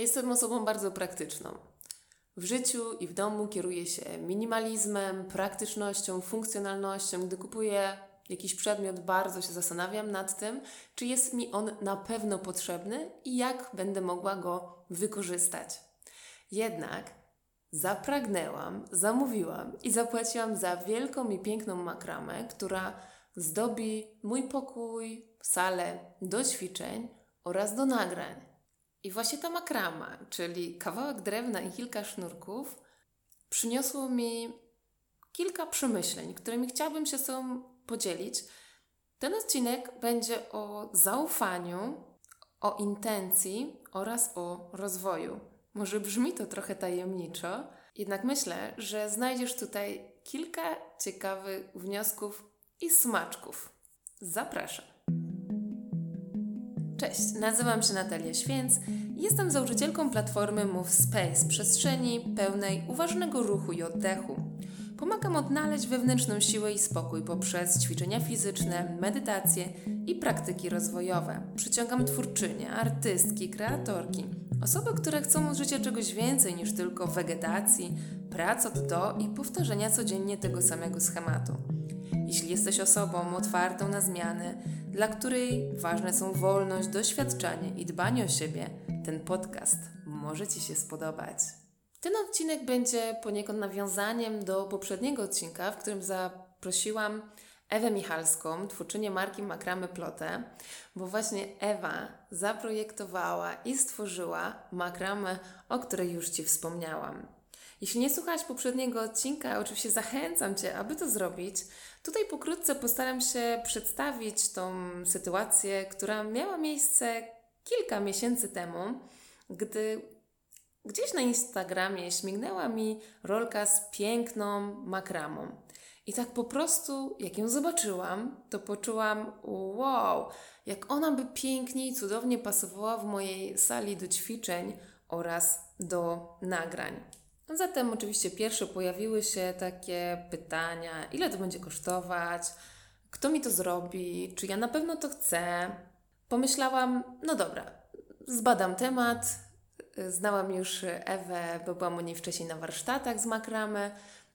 Jestem osobą bardzo praktyczną. W życiu i w domu kieruję się minimalizmem, praktycznością, funkcjonalnością. Gdy kupuję jakiś przedmiot, bardzo się zastanawiam nad tym, czy jest mi on na pewno potrzebny i jak będę mogła go wykorzystać. Jednak zapragnęłam, zamówiłam i zapłaciłam za wielką i piękną makramę, która zdobi mój pokój, salę do ćwiczeń oraz do nagrań. I właśnie ta makrama, czyli kawałek drewna i kilka sznurków, przyniosło mi kilka przemyśleń, którymi chciałabym się z Tobą podzielić. Ten odcinek będzie o zaufaniu, o intencji oraz o rozwoju. Może brzmi to trochę tajemniczo, jednak myślę, że znajdziesz tutaj kilka ciekawych wniosków i smaczków. Zapraszam. Cześć, nazywam się Natalia Święc jestem założycielką platformy Move Space, przestrzeni pełnej uważnego ruchu i oddechu. Pomagam odnaleźć wewnętrzną siłę i spokój poprzez ćwiczenia fizyczne, medytacje i praktyki rozwojowe. Przyciągam twórczynie, artystki, kreatorki, osoby, które chcą od życia czegoś więcej niż tylko wegetacji, prac od do i powtarzania codziennie tego samego schematu. Jeśli jesteś osobą otwartą na zmiany, dla której ważne są wolność, doświadczanie i dbanie o siebie, ten podcast może Ci się spodobać. Ten odcinek będzie poniekąd nawiązaniem do poprzedniego odcinka, w którym zaprosiłam Ewę Michalską, twórczynię marki Makramy Plotę, bo właśnie Ewa zaprojektowała i stworzyła makramę, o której już Ci wspomniałam. Jeśli nie słuchałaś poprzedniego odcinka, oczywiście zachęcam Cię, aby to zrobić. Tutaj pokrótce postaram się przedstawić tą sytuację, która miała miejsce kilka miesięcy temu, gdy gdzieś na Instagramie śmignęła mi rolka z piękną makramą. I tak po prostu, jak ją zobaczyłam, to poczułam, wow, jak ona by pięknie i cudownie pasowała w mojej sali do ćwiczeń oraz do nagrań. Zatem oczywiście pierwsze pojawiły się takie pytania, ile to będzie kosztować, kto mi to zrobi, czy ja na pewno to chcę. Pomyślałam, no dobra, zbadam temat. Znałam już Ewę, bo byłam u niej wcześniej na warsztatach z makramy.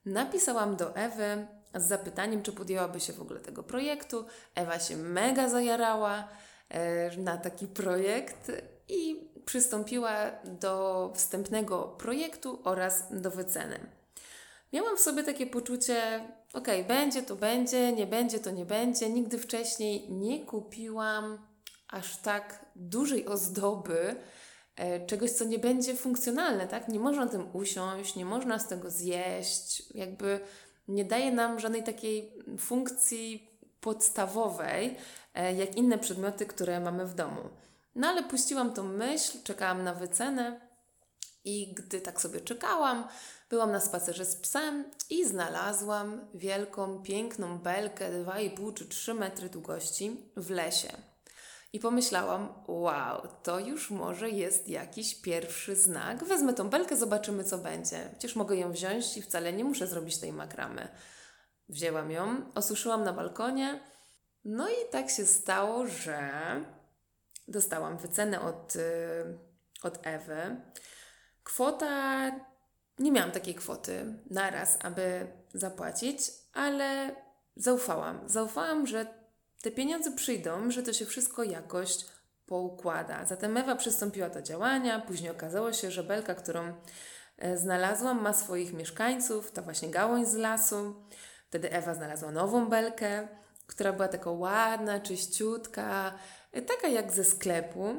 Napisałam do Ewy z zapytaniem, czy podjęłaby się w ogóle tego projektu. Ewa się mega zajarała e, na taki projekt i przystąpiła do wstępnego projektu oraz do wyceny. Miałam w sobie takie poczucie, ok, będzie to będzie, nie będzie to nie będzie. Nigdy wcześniej nie kupiłam aż tak dużej ozdoby, e, czegoś, co nie będzie funkcjonalne, tak? Nie można tym usiąść, nie można z tego zjeść, jakby nie daje nam żadnej takiej funkcji podstawowej, e, jak inne przedmioty, które mamy w domu. No ale puściłam tą myśl, czekałam na wycenę i gdy tak sobie czekałam, byłam na spacerze z psem i znalazłam wielką, piękną belkę 2,5 czy 3 metry długości w lesie. I pomyślałam, wow, to już może jest jakiś pierwszy znak. Wezmę tą belkę, zobaczymy co będzie. Przecież mogę ją wziąć i wcale nie muszę zrobić tej makramy. Wzięłam ją, osuszyłam na balkonie. No i tak się stało, że dostałam wycenę od, y, od Ewy. Kwota, nie miałam takiej kwoty naraz, aby zapłacić, ale zaufałam. Zaufałam, że te pieniądze przyjdą, że to się wszystko jakoś poukłada. Zatem Ewa przystąpiła do działania. Później okazało się, że belka, którą e, znalazłam, ma swoich mieszkańców, ta właśnie gałąź z lasu. Wtedy Ewa znalazła nową belkę, która była taka ładna, czyściutka, taka jak ze sklepu,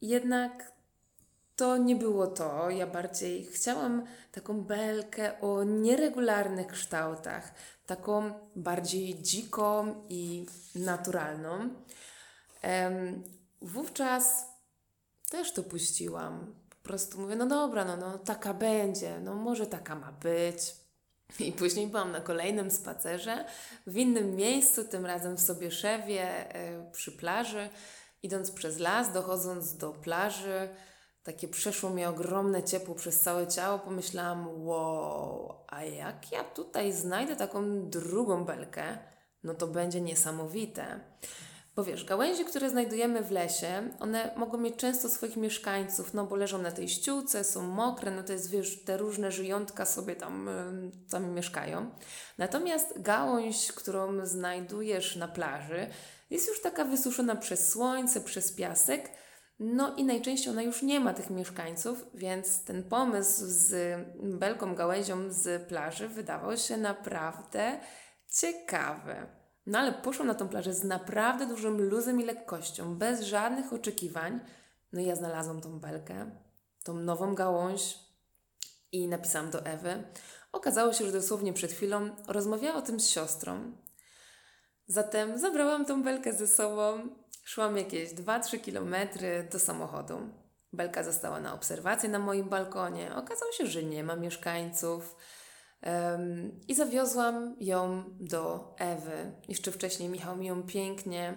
jednak to nie było to. Ja bardziej chciałam taką belkę o nieregularnych kształtach, taką bardziej dziką i naturalną. wówczas też to puściłam. Po prostu mówię, no dobra, no, no taka będzie, no może taka ma być. I później byłam na kolejnym spacerze w innym miejscu, tym razem w Sobieszewie e, przy plaży. Idąc przez las, dochodząc do plaży, takie przeszło mi ogromne ciepło przez całe ciało. Pomyślałam, wow, a jak ja tutaj znajdę taką drugą belkę, no to będzie niesamowite. Bo wiesz, gałęzie, które znajdujemy w lesie, one mogą mieć często swoich mieszkańców, no bo leżą na tej ściółce, są mokre, no to jest, wiesz, te różne żyjątka sobie tam, tam mieszkają. Natomiast gałąź, którą znajdujesz na plaży, jest już taka wysuszona przez słońce, przez piasek, no i najczęściej ona już nie ma tych mieszkańców, więc ten pomysł z belką gałęzią z plaży wydawał się naprawdę ciekawy. No ale poszłam na tą plażę z naprawdę dużym luzem i lekkością, bez żadnych oczekiwań. No i ja znalazłam tą belkę, tą nową gałąź i napisałam do Ewy. Okazało się, że dosłownie przed chwilą rozmawiała o tym z siostrą. Zatem zabrałam tą belkę ze sobą, szłam jakieś 2-3 kilometry do samochodu. Belka została na obserwację na moim balkonie. Okazało się, że nie ma mieszkańców. Um, I zawiozłam ją do Ewy. Jeszcze wcześniej Michał mi ją pięknie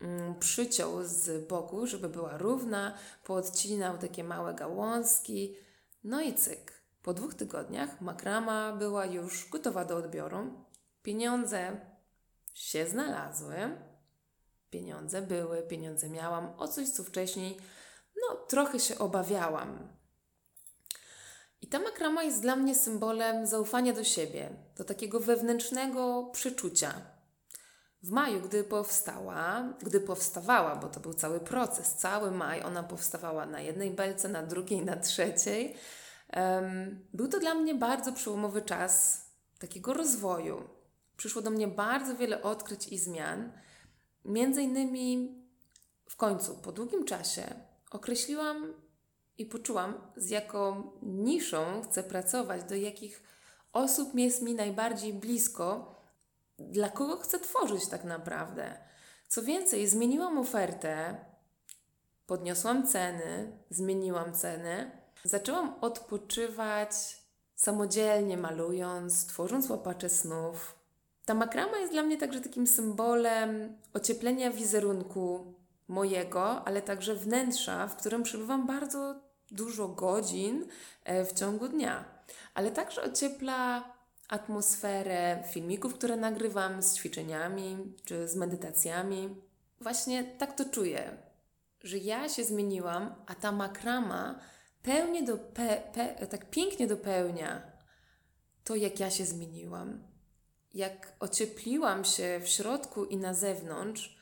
um, przyciął z boku, żeby była równa, poodcinał takie małe gałązki. No i cyk. Po dwóch tygodniach makrama była już gotowa do odbioru. Pieniądze się znalazły. Pieniądze były, pieniądze miałam. O coś, co wcześniej, no, trochę się obawiałam i ta makrama jest dla mnie symbolem zaufania do siebie, do takiego wewnętrznego przeczucia. W maju, gdy powstała, gdy powstawała, bo to był cały proces, cały maj, ona powstawała na jednej belce, na drugiej, na trzeciej. Um, był to dla mnie bardzo przełomowy czas takiego rozwoju. Przyszło do mnie bardzo wiele odkryć i zmian. Między innymi w końcu, po długim czasie, określiłam i poczułam, z jaką niszą chcę pracować, do jakich osób jest mi najbardziej blisko, dla kogo chcę tworzyć tak naprawdę. Co więcej, zmieniłam ofertę, podniosłam ceny, zmieniłam ceny, zaczęłam odpoczywać samodzielnie malując, tworząc łapacze snów. Ta makrama jest dla mnie także takim symbolem ocieplenia wizerunku mojego, ale także wnętrza, w którym przebywam bardzo dużo godzin e, w ciągu dnia. Ale także ociepla atmosferę filmików, które nagrywam z ćwiczeniami czy z medytacjami. Właśnie tak to czuję, że ja się zmieniłam, a ta makrama pełnie do pe, pe, tak pięknie dopełnia to, jak ja się zmieniłam. Jak ociepliłam się w środku i na zewnątrz,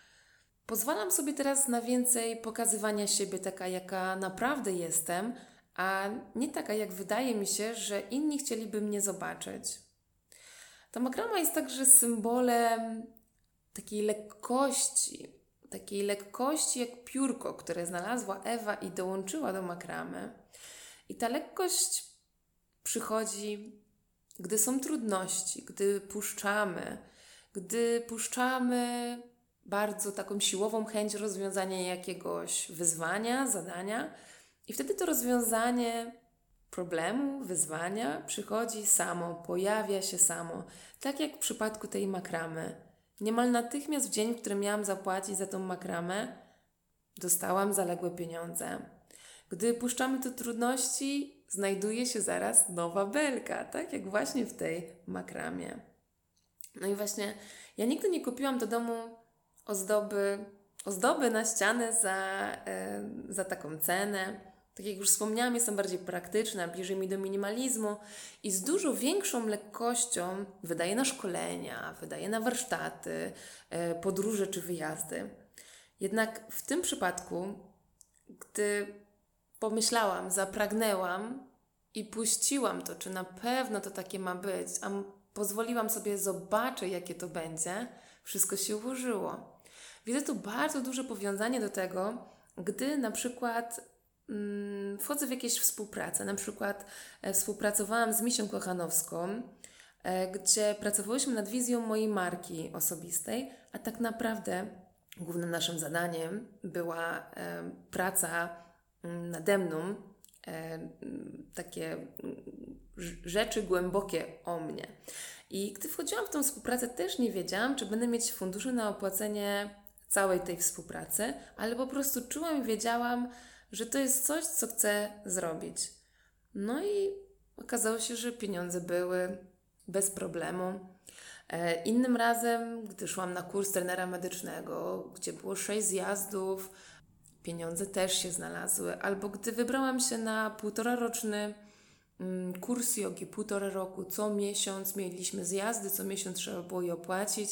Pozwalam sobie teraz na więcej pokazywania siebie taka, jaka naprawdę jestem, a nie taka, jak wydaje mi się, że inni chcieliby mnie zobaczyć. Ta makrama jest także symbolem takiej lekkości, takiej lekkości jak piórko, które znalazła Ewa i dołączyła do makramy. I ta lekkość przychodzi, gdy są trudności, gdy puszczamy, gdy puszczamy bardzo taką siłową chęć rozwiązania jakiegoś wyzwania, zadania, i wtedy to rozwiązanie problemu, wyzwania przychodzi samo, pojawia się samo. Tak jak w przypadku tej makramy. Niemal natychmiast w dzień, w którym miałam zapłacić za tą makramę, dostałam zaległe pieniądze. Gdy puszczamy tu trudności, znajduje się zaraz nowa belka, tak jak właśnie w tej makramie. No i właśnie ja nigdy nie kupiłam do domu ozdoby, ozdoby na ścianę za, e, za taką cenę. Tak jak już wspomniałam, jestem bardziej praktyczna, bliżej mi do minimalizmu i z dużo większą lekkością wydaję na szkolenia, wydaję na warsztaty, e, podróże czy wyjazdy. Jednak w tym przypadku, gdy pomyślałam, zapragnęłam i puściłam to, czy na pewno to takie ma być, a pozwoliłam sobie zobaczyć, jakie to będzie, wszystko się ułożyło. Widzę tu bardzo duże powiązanie do tego, gdy na przykład mm, wchodzę w jakieś współpracę. Na przykład e, współpracowałam z Misią Kochanowską, e, gdzie pracowałyśmy nad wizją mojej marki osobistej, a tak naprawdę głównym naszym zadaniem była e, praca mm, nade mną, e, takie mm, rzeczy głębokie o mnie. I gdy wchodziłam w tą współpracę, też nie wiedziałam, czy będę mieć fundusze na opłacenie całej tej współpracy, ale po prostu czułam i wiedziałam, że to jest coś, co chcę zrobić. No i okazało się, że pieniądze były bez problemu. E, innym razem, gdy szłam na kurs trenera medycznego, gdzie było sześć zjazdów, pieniądze też się znalazły. Albo gdy wybrałam się na półtora roczny mm, kurs jogi, półtora roku, co miesiąc mieliśmy zjazdy, co miesiąc trzeba było je opłacić.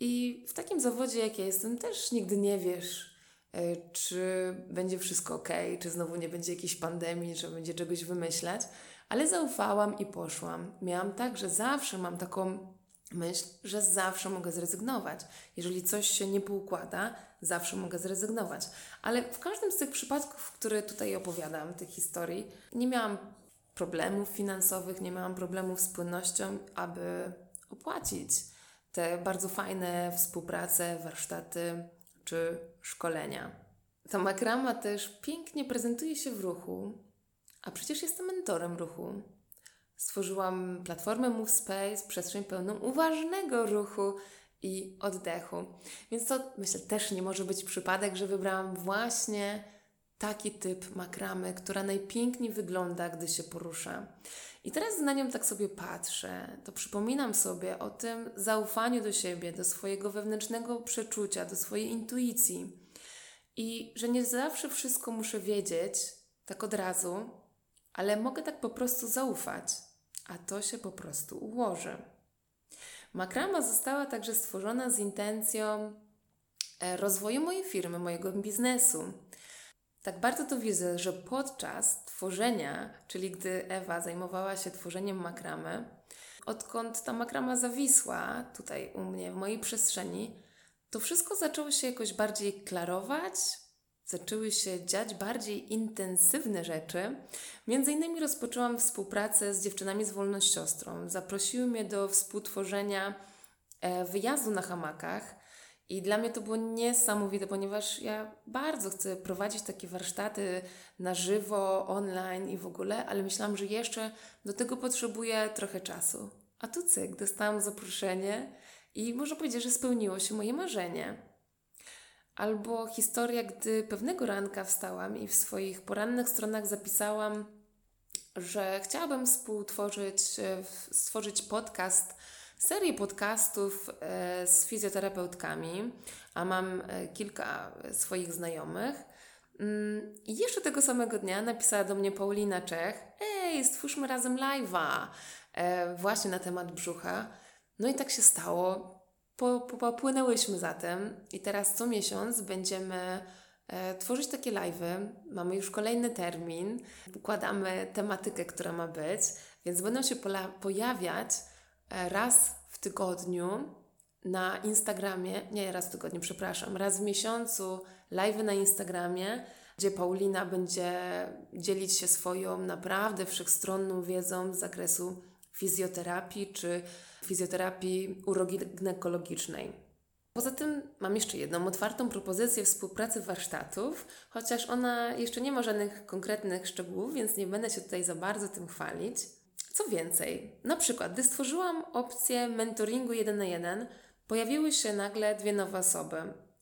I w takim zawodzie, jak ja jestem, też nigdy nie wiesz, e, czy będzie wszystko ok, czy znowu nie będzie jakiejś pandemii, że będzie czegoś wymyślać. Ale zaufałam i poszłam. Miałam tak, że zawsze mam taką myśl, że zawsze mogę zrezygnować. Jeżeli coś się nie poukłada, zawsze mogę zrezygnować. Ale w każdym z tych przypadków, które tutaj opowiadam, tych historii, nie miałam problemów finansowych, nie miałam problemów z płynnością, aby opłacić te bardzo fajne współprace, warsztaty czy szkolenia. Ta makrama też pięknie prezentuje się w ruchu, a przecież jestem mentorem ruchu. Stworzyłam platformę Move Space, przestrzeń pełną uważnego ruchu i oddechu. Więc to myślę też nie może być przypadek, że wybrałam właśnie taki typ makramy, która najpiękniej wygląda, gdy się porusza. I teraz na nią tak sobie patrzę, to przypominam sobie o tym zaufaniu do siebie, do swojego wewnętrznego przeczucia, do swojej intuicji. I że nie zawsze wszystko muszę wiedzieć tak od razu, ale mogę tak po prostu zaufać, a to się po prostu ułoży. Makrama została także stworzona z intencją e, rozwoju mojej firmy, mojego biznesu. Tak bardzo to widzę, że podczas tworzenia, czyli gdy Ewa zajmowała się tworzeniem makramy, odkąd ta makrama zawisła tutaj u mnie, w mojej przestrzeni, to wszystko zaczęło się jakoś bardziej klarować, zaczęły się dziać bardziej intensywne rzeczy. Między innymi rozpoczęłam współpracę z dziewczynami z Wolnościostrą. Zaprosiły mnie do współtworzenia e, wyjazdu na hamakach. I dla mnie to było niesamowite, ponieważ ja bardzo chcę prowadzić takie warsztaty na żywo, online i w ogóle, ale myślałam, że jeszcze do tego potrzebuję trochę czasu. A tu cyk, dostałam zaproszenie i można powiedzieć, że spełniło się moje marzenie. Albo historia, gdy pewnego ranka wstałam i w swoich porannych stronach zapisałam, że chciałabym współtworzyć, e, stworzyć podcast, serię podcastów e, z fizjoterapeutkami, a mam e, kilka swoich znajomych. Mm, I jeszcze tego samego dnia napisała do mnie Paulina Czech: Ej, stwórzmy razem live'a, właśnie na temat brzucha. No i tak się stało popłynęłyśmy za tym i teraz co miesiąc będziemy e, tworzyć takie live'y. Mamy już kolejny termin, układamy tematykę, która ma być, więc będą się pojawiać e, raz w tygodniu na Instagramie, nie raz w tygodniu, przepraszam, raz w miesiącu live'y na Instagramie, gdzie Paulina będzie dzielić się swoją naprawdę wszechstronną wiedzą z zakresu fizjoterapii czy fizjoterapii uroginekologicznej. Poza tym mam jeszcze jedną otwartą propozycję współpracy warsztatów, chociaż ona jeszcze nie ma żadnych konkretnych szczegółów, więc nie będę się tutaj za bardzo tym chwalić. Co więcej, na przykład, gdy stworzyłam opcję mentoringu 1 na 1, pojawiły się nagle dwie nowe osoby,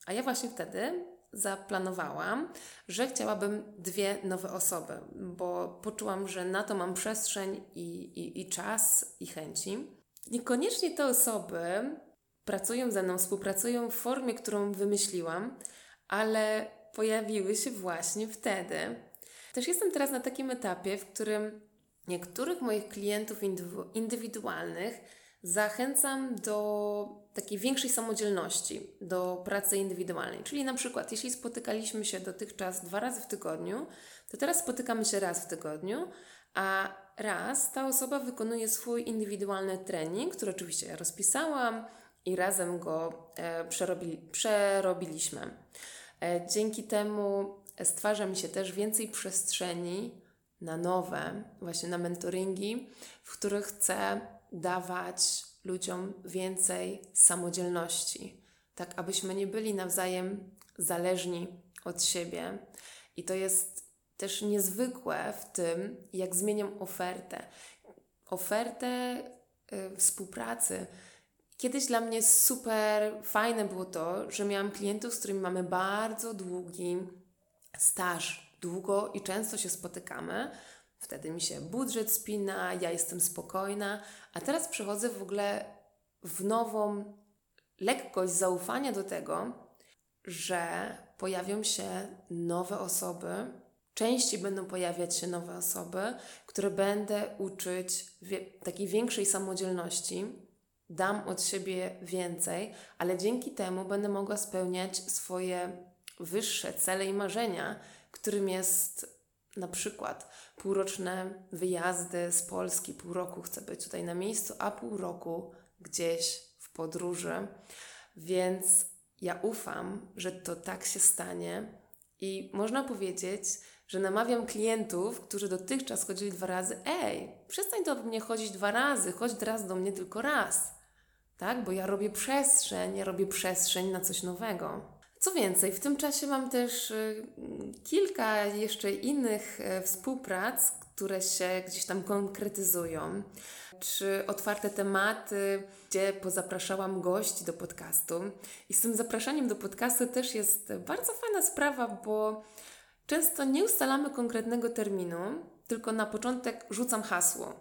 a ja właśnie wtedy zaplanowałam, że chciałabym dwie nowe osoby, bo poczułam, że na to mam przestrzeń i, i, i czas i chęci. Niekoniecznie te osoby pracują ze mną, współpracują w formie, którą wymyśliłam, ale pojawiły się właśnie wtedy. Też jestem teraz na takim etapie, w którym niektórych moich klientów indywidualnych zachęcam do takiej większej samodzielności, do pracy indywidualnej. Czyli na przykład, jeśli spotykaliśmy się dotychczas dwa razy w tygodniu, to teraz spotykamy się raz w tygodniu, a raz ta osoba wykonuje swój indywidualny trening, który oczywiście ja rozpisałam i razem go e, przerobi, przerobiliśmy. E, dzięki temu stwarza mi się też więcej przestrzeni na nowe, właśnie na mentoringi, w których chcę dawać ludziom więcej samodzielności, tak abyśmy nie byli nawzajem zależni od siebie. I to jest też niezwykłe w tym, jak zmieniam ofertę. Ofertę y, współpracy. Kiedyś dla mnie super fajne było to, że miałam klientów, z którymi mamy bardzo długi staż, długo i często się spotykamy. Wtedy mi się budżet spina, ja jestem spokojna, a teraz przechodzę w ogóle w nową lekkość zaufania do tego, że pojawią się nowe osoby, częściej będą pojawiać się nowe osoby, które będę uczyć takiej większej samodzielności, dam od siebie więcej, ale dzięki temu będę mogła spełniać swoje wyższe cele i marzenia, którym jest na przykład półroczne wyjazdy z Polski, pół roku chcę być tutaj na miejscu, a pół roku gdzieś w podróży. Więc ja ufam, że to tak się stanie i można powiedzieć, że namawiam klientów, którzy dotychczas chodzili dwa razy, ej, przestań do mnie chodzić dwa razy, chodź teraz do mnie tylko raz. Tak? Bo ja robię przestrzeń, ja robię przestrzeń na coś nowego. Co więcej, w tym czasie mam też y, kilka jeszcze innych y, współprac, które się gdzieś tam konkretyzują, czy otwarte tematy, gdzie pozapraszałam gości do podcastu. I z tym zapraszaniem do podcastu też jest bardzo fajna sprawa, bo często nie ustalamy konkretnego terminu, tylko na początek rzucam hasło.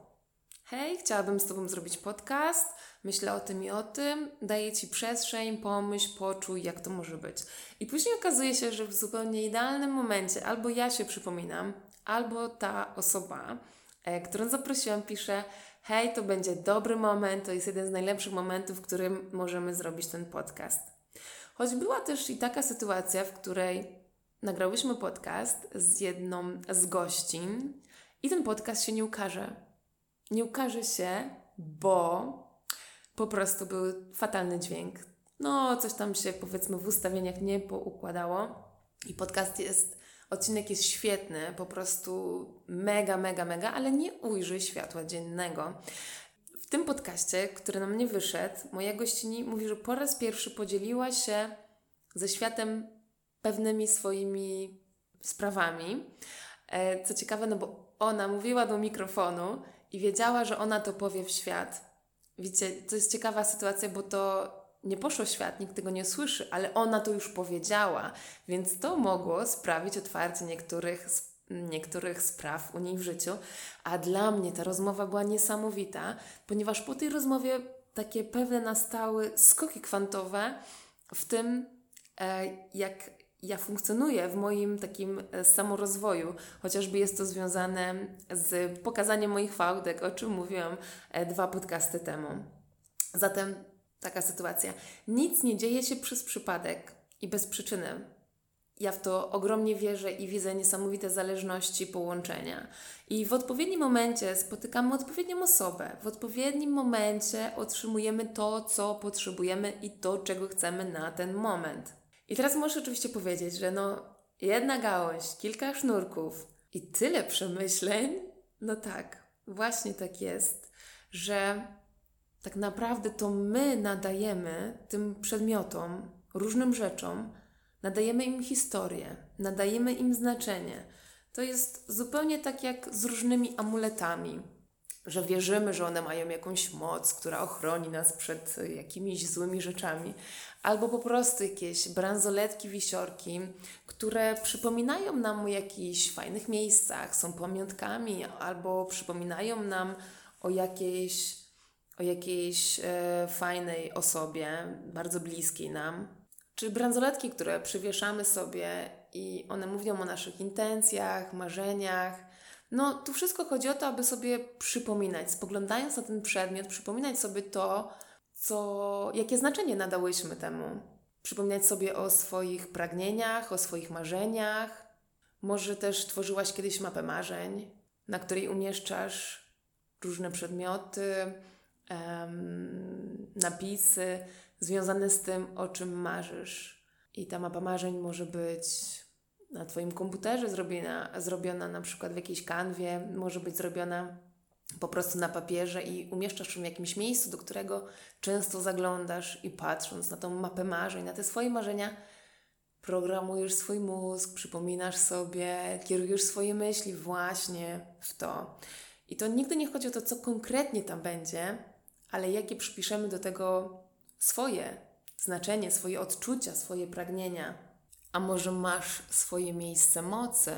Hej, chciałabym z Tobą zrobić podcast, myślę o tym i o tym, daję Ci przestrzeń, pomyśl, poczuj, jak to może być. I później okazuje się, że w zupełnie idealnym momencie albo ja się przypominam, albo ta osoba, e, którą zaprosiłam, pisze: Hej, to będzie dobry moment, to jest jeden z najlepszych momentów, w którym możemy zrobić ten podcast. Choć była też i taka sytuacja, w której nagrałyśmy podcast z jedną z gościń i ten podcast się nie ukaże. Nie ukaże się, bo po prostu był fatalny dźwięk. No, coś tam się powiedzmy w ustawieniach nie poukładało. I podcast jest, odcinek jest świetny, po prostu mega, mega, mega, ale nie ujrzy światła dziennego. W tym podcaście, który na mnie wyszedł, moja gościni mówi, że po raz pierwszy podzieliła się ze światem pewnymi swoimi sprawami. E, co ciekawe, no bo ona mówiła do mikrofonu i wiedziała, że ona to powie w świat. Widzicie, to jest ciekawa sytuacja, bo to nie poszło świat, nikt tego nie słyszy, ale ona to już powiedziała, więc to mogło sprawić otwarcie niektórych, niektórych spraw u niej w życiu. A dla mnie ta rozmowa była niesamowita, ponieważ po tej rozmowie takie pewne nastały skoki kwantowe w tym, e, jak ja funkcjonuję w moim takim e, samorozwoju, chociażby jest to związane z pokazaniem moich fałdek, o czym mówiłam e, dwa podcasty temu. Zatem taka sytuacja. Nic nie dzieje się przez przypadek i bez przyczyny. Ja w to ogromnie wierzę i widzę niesamowite zależności, połączenia. I w odpowiednim momencie spotykamy odpowiednią osobę. W odpowiednim momencie otrzymujemy to, co potrzebujemy i to, czego chcemy na ten moment. I teraz możesz oczywiście powiedzieć, że no jedna gałąź, kilka sznurków i tyle przemyśleń. No tak, właśnie tak jest, że tak naprawdę to my nadajemy tym przedmiotom, różnym rzeczom, nadajemy im historię, nadajemy im znaczenie. To jest zupełnie tak jak z różnymi amuletami że wierzymy, że one mają jakąś moc, która ochroni nas przed jakimiś złymi rzeczami, albo po prostu jakieś bransoletki, wisiorki, które przypominają nam o jakichś fajnych miejscach, są pamiątkami, albo przypominają nam o jakiejś, o jakiejś e, fajnej osobie, bardzo bliskiej nam. Czy bransoletki, które przywieszamy sobie i one mówią o naszych intencjach, marzeniach, no, tu wszystko chodzi o to, aby sobie przypominać, spoglądając na ten przedmiot, przypominać sobie to, co, jakie znaczenie nadałyśmy temu. Przypominać sobie o swoich pragnieniach, o swoich marzeniach. Może też tworzyłaś kiedyś mapę marzeń, na której umieszczasz różne przedmioty, um, napisy związane z tym, o czym marzysz. I ta mapa marzeń może być na Twoim komputerze zrobiona, zrobiona na przykład w jakiejś kanwie, może być zrobiona po prostu na papierze i umieszczasz ją w jakimś miejscu, do którego często zaglądasz i patrząc na tą mapę marzeń, na te swoje marzenia, programujesz swój mózg, przypominasz sobie, kierujesz swoje myśli właśnie w to. I to nigdy nie chodzi o to, co konkretnie tam będzie, ale jakie przypiszemy do tego swoje znaczenie, swoje odczucia, swoje pragnienia. A może masz swoje miejsce mocy,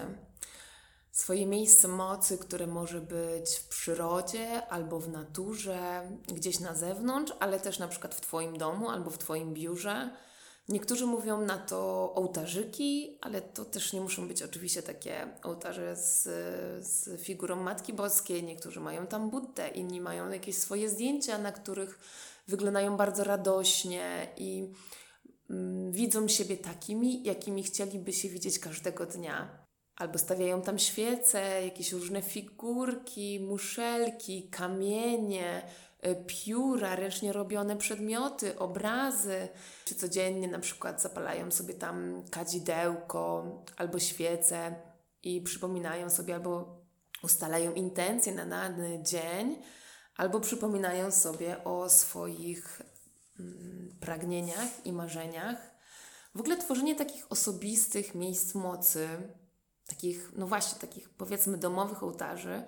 swoje miejsce mocy, które może być w przyrodzie albo w naturze, gdzieś na zewnątrz, ale też na przykład w Twoim domu albo w Twoim biurze. Niektórzy mówią na to ołtarzyki, ale to też nie muszą być oczywiście takie ołtarze z, z figurą Matki Boskiej. Niektórzy mają tam Buddę, inni mają jakieś swoje zdjęcia, na których wyglądają bardzo radośnie i widzą siebie takimi, jakimi chcieliby się widzieć każdego dnia. Albo stawiają tam świece, jakieś różne figurki, muszelki, kamienie, y, pióra, ręcznie robione przedmioty, obrazy, czy codziennie na przykład zapalają sobie tam kadzidełko albo świece i przypominają sobie albo ustalają intencje na dany dzień, albo przypominają sobie o swoich mm, pragnieniach i marzeniach. W ogóle tworzenie takich osobistych miejsc mocy, takich, no właśnie, takich powiedzmy domowych ołtarzy,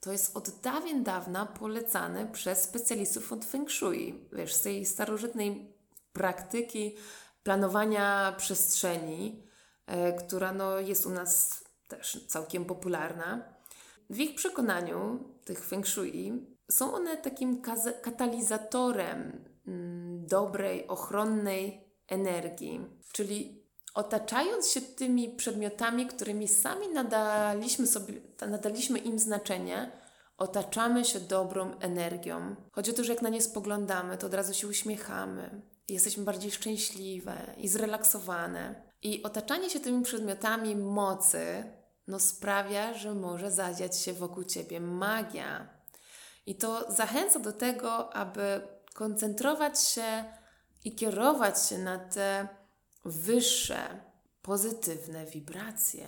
to jest od dawien dawna polecane przez specjalistów od Feng Shui. Wiesz, z tej starożytnej praktyki planowania przestrzeni, e, która no, jest u nas też całkiem popularna. W ich przekonaniu, tych Feng Shui, są one takim katalizatorem dobrej, ochronnej energii, czyli otaczając się tymi przedmiotami, którymi sami nadaliśmy, sobie, nadaliśmy im znaczenie, otaczamy się dobrą energią. Chodzi o to, że jak na nie spoglądamy, to od razu się uśmiechamy, jesteśmy bardziej szczęśliwe i zrelaksowane. I otaczanie się tymi przedmiotami mocy no, sprawia, że może zadziać się wokół ciebie magia. I to zachęca do tego, aby koncentrować się i kierować się na te wyższe, pozytywne wibracje.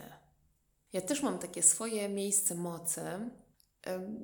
Ja też mam takie swoje miejsce mocy.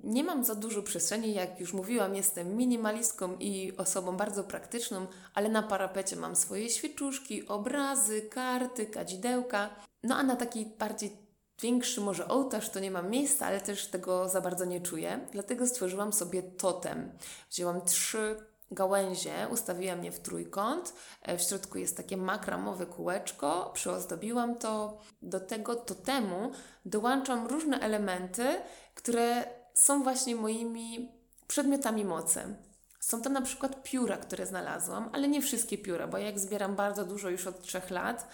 Nie mam za dużo przestrzeni, jak już mówiłam, jestem minimalistką i osobą bardzo praktyczną, ale na parapecie mam swoje świeczuszki, obrazy, karty, kadzidełka. No a na taki bardziej większy może ołtarz to nie mam miejsca, ale też tego za bardzo nie czuję. Dlatego stworzyłam sobie totem. Wzięłam trzy gałęzie, ustawiłam je w trójkąt. E, w środku jest takie makramowe kółeczko, przyozdobiłam to. Do tego totemu dołączam różne elementy, które są właśnie moimi przedmiotami mocy. Są to na przykład pióra, które znalazłam, ale nie wszystkie pióra, bo jak zbieram bardzo dużo już od trzech lat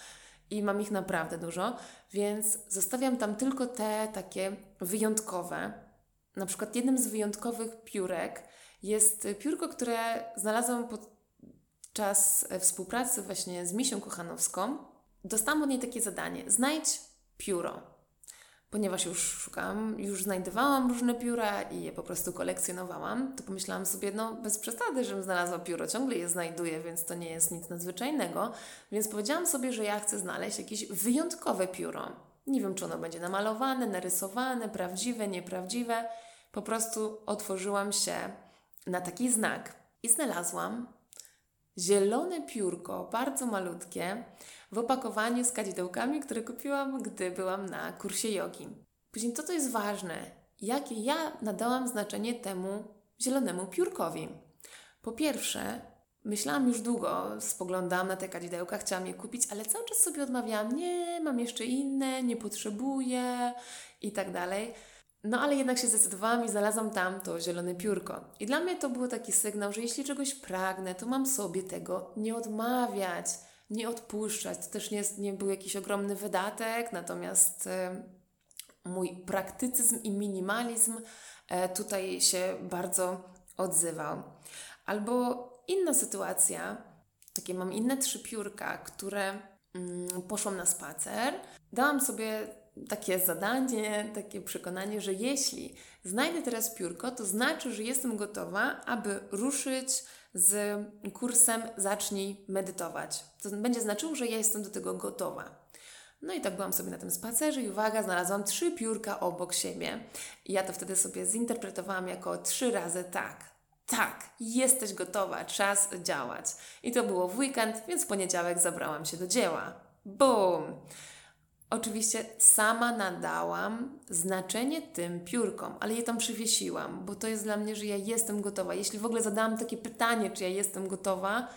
i mam ich naprawdę dużo, więc zostawiam tam tylko te takie wyjątkowe. Na przykład jednym z wyjątkowych piórek jest piórko, które znalazłam podczas współpracy właśnie z Misią Kochanowską. Dostałam od niej takie zadanie: znajdź pióro. Ponieważ już szukałam, już znajdowałam różne pióra i je po prostu kolekcjonowałam, to pomyślałam sobie, no bez przesady, żebym znalazła pióro, ciągle je znajduję, więc to nie jest nic nadzwyczajnego. Więc powiedziałam sobie, że ja chcę znaleźć jakieś wyjątkowe pióro. Nie wiem, czy ono będzie namalowane, narysowane, prawdziwe, nieprawdziwe. Po prostu otworzyłam się na taki znak i znalazłam zielone piórko, bardzo malutkie, w opakowaniu z kadzidełkami, które kupiłam, gdy byłam na kursie jogi. Później to, co jest ważne, jakie ja nadałam znaczenie temu zielonemu piórkowi. Po pierwsze, myślałam już długo, spoglądałam na te kadzidełka, chciałam je kupić, ale cały czas sobie odmawiałam, nie, mam jeszcze inne, nie potrzebuję i tak dalej. No ale jednak się zdecydowałam i znalazłam tam to zielone piórko. I dla mnie to był taki sygnał, że jeśli czegoś pragnę, to mam sobie tego nie odmawiać, nie odpuszczać. To też nie, jest, nie był jakiś ogromny wydatek, natomiast e, mój praktycyzm i minimalizm e, tutaj się bardzo odzywał. Albo inna sytuacja, takie mam inne trzy piórka, które mm, poszłam na spacer, dałam sobie takie zadanie, takie przekonanie, że jeśli znajdę teraz piórko, to znaczy, że jestem gotowa, aby ruszyć z kursem Zacznij medytować. To będzie znaczyło, że ja jestem do tego gotowa. No i tak byłam sobie na tym spacerze i uwaga, znalazłam trzy piórka obok siebie. I ja to wtedy sobie zinterpretowałam jako trzy razy tak. Tak, jesteś gotowa, czas działać. I to było w weekend, więc w poniedziałek zabrałam się do dzieła. Boom! Oczywiście sama nadałam znaczenie tym piórkom, ale je tam przywiesiłam, bo to jest dla mnie, że ja jestem gotowa. Jeśli w ogóle zadałam takie pytanie, czy ja jestem gotowa,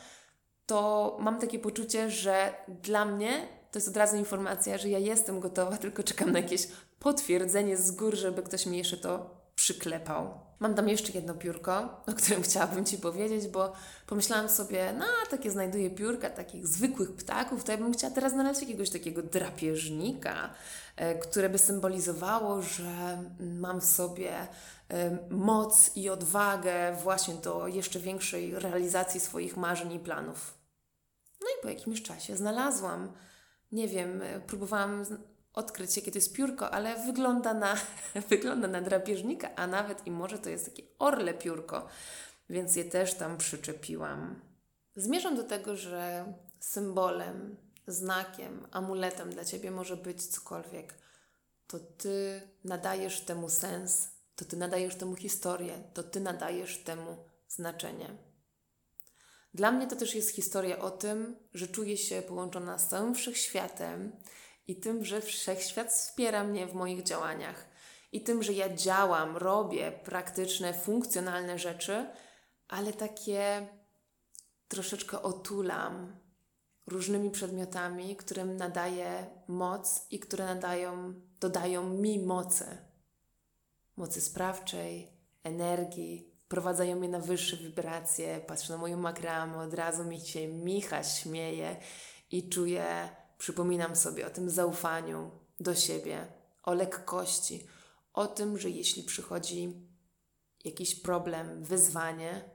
to mam takie poczucie, że dla mnie to jest od razu informacja, że ja jestem gotowa, tylko czekam na jakieś potwierdzenie z góry, żeby ktoś mi jeszcze to przyklepał. Mam tam jeszcze jedno piórko, o którym chciałabym Ci powiedzieć, bo pomyślałam sobie, no takie znajduję piórka takich zwykłych ptaków, to ja bym chciała teraz znaleźć jakiegoś takiego drapieżnika, e, które by symbolizowało, że mam w sobie e, moc i odwagę właśnie do jeszcze większej realizacji swoich marzeń i planów. No i po jakimś czasie znalazłam, nie wiem, próbowałam odkryć, jakie to jest piórko, ale wygląda na, wygląda na drapieżnika, a nawet i może to jest takie orle piórko, więc je też tam przyczepiłam. Zmierzam do tego, że symbolem, znakiem, amuletem dla Ciebie może być cokolwiek. To Ty nadajesz temu sens, to Ty nadajesz temu historię, to Ty nadajesz temu znaczenie. Dla mnie to też jest historia o tym, że czuję się połączona z całym wszechświatem i tym, że wszechświat wspiera mnie w moich działaniach i tym, że ja działam, robię praktyczne, funkcjonalne rzeczy, ale takie troszeczkę otulam różnymi przedmiotami, którym nadaję moc i które nadają, dodają mi mocy. Mocy sprawczej, energii, wprowadzają mnie na wyższe wibracje. Patrzę na moją makramę, od razu mi się Micha śmieje i czuję Przypominam sobie o tym zaufaniu do siebie, o lekkości, o tym, że jeśli przychodzi jakiś problem, wyzwanie,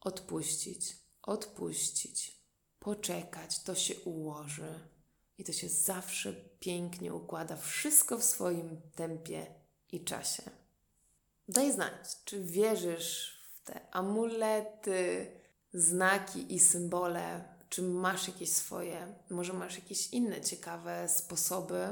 odpuścić, odpuścić, poczekać, to się ułoży i to się zawsze pięknie układa, wszystko w swoim tempie i czasie. Daj znać, czy wierzysz w te amulety, znaki i symbole czy masz jakieś swoje, może masz jakieś inne ciekawe sposoby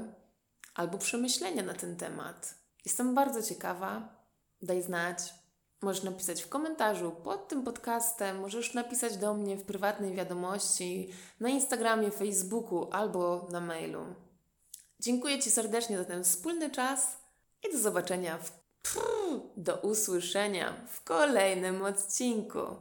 albo przemyślenia na ten temat. Jestem bardzo ciekawa. Daj znać. Możesz napisać w komentarzu pod tym podcastem, możesz napisać do mnie w prywatnej wiadomości na Instagramie, Facebooku albo na mailu. Dziękuję Ci serdecznie za ten wspólny czas i do zobaczenia w, do usłyszenia w kolejnym odcinku.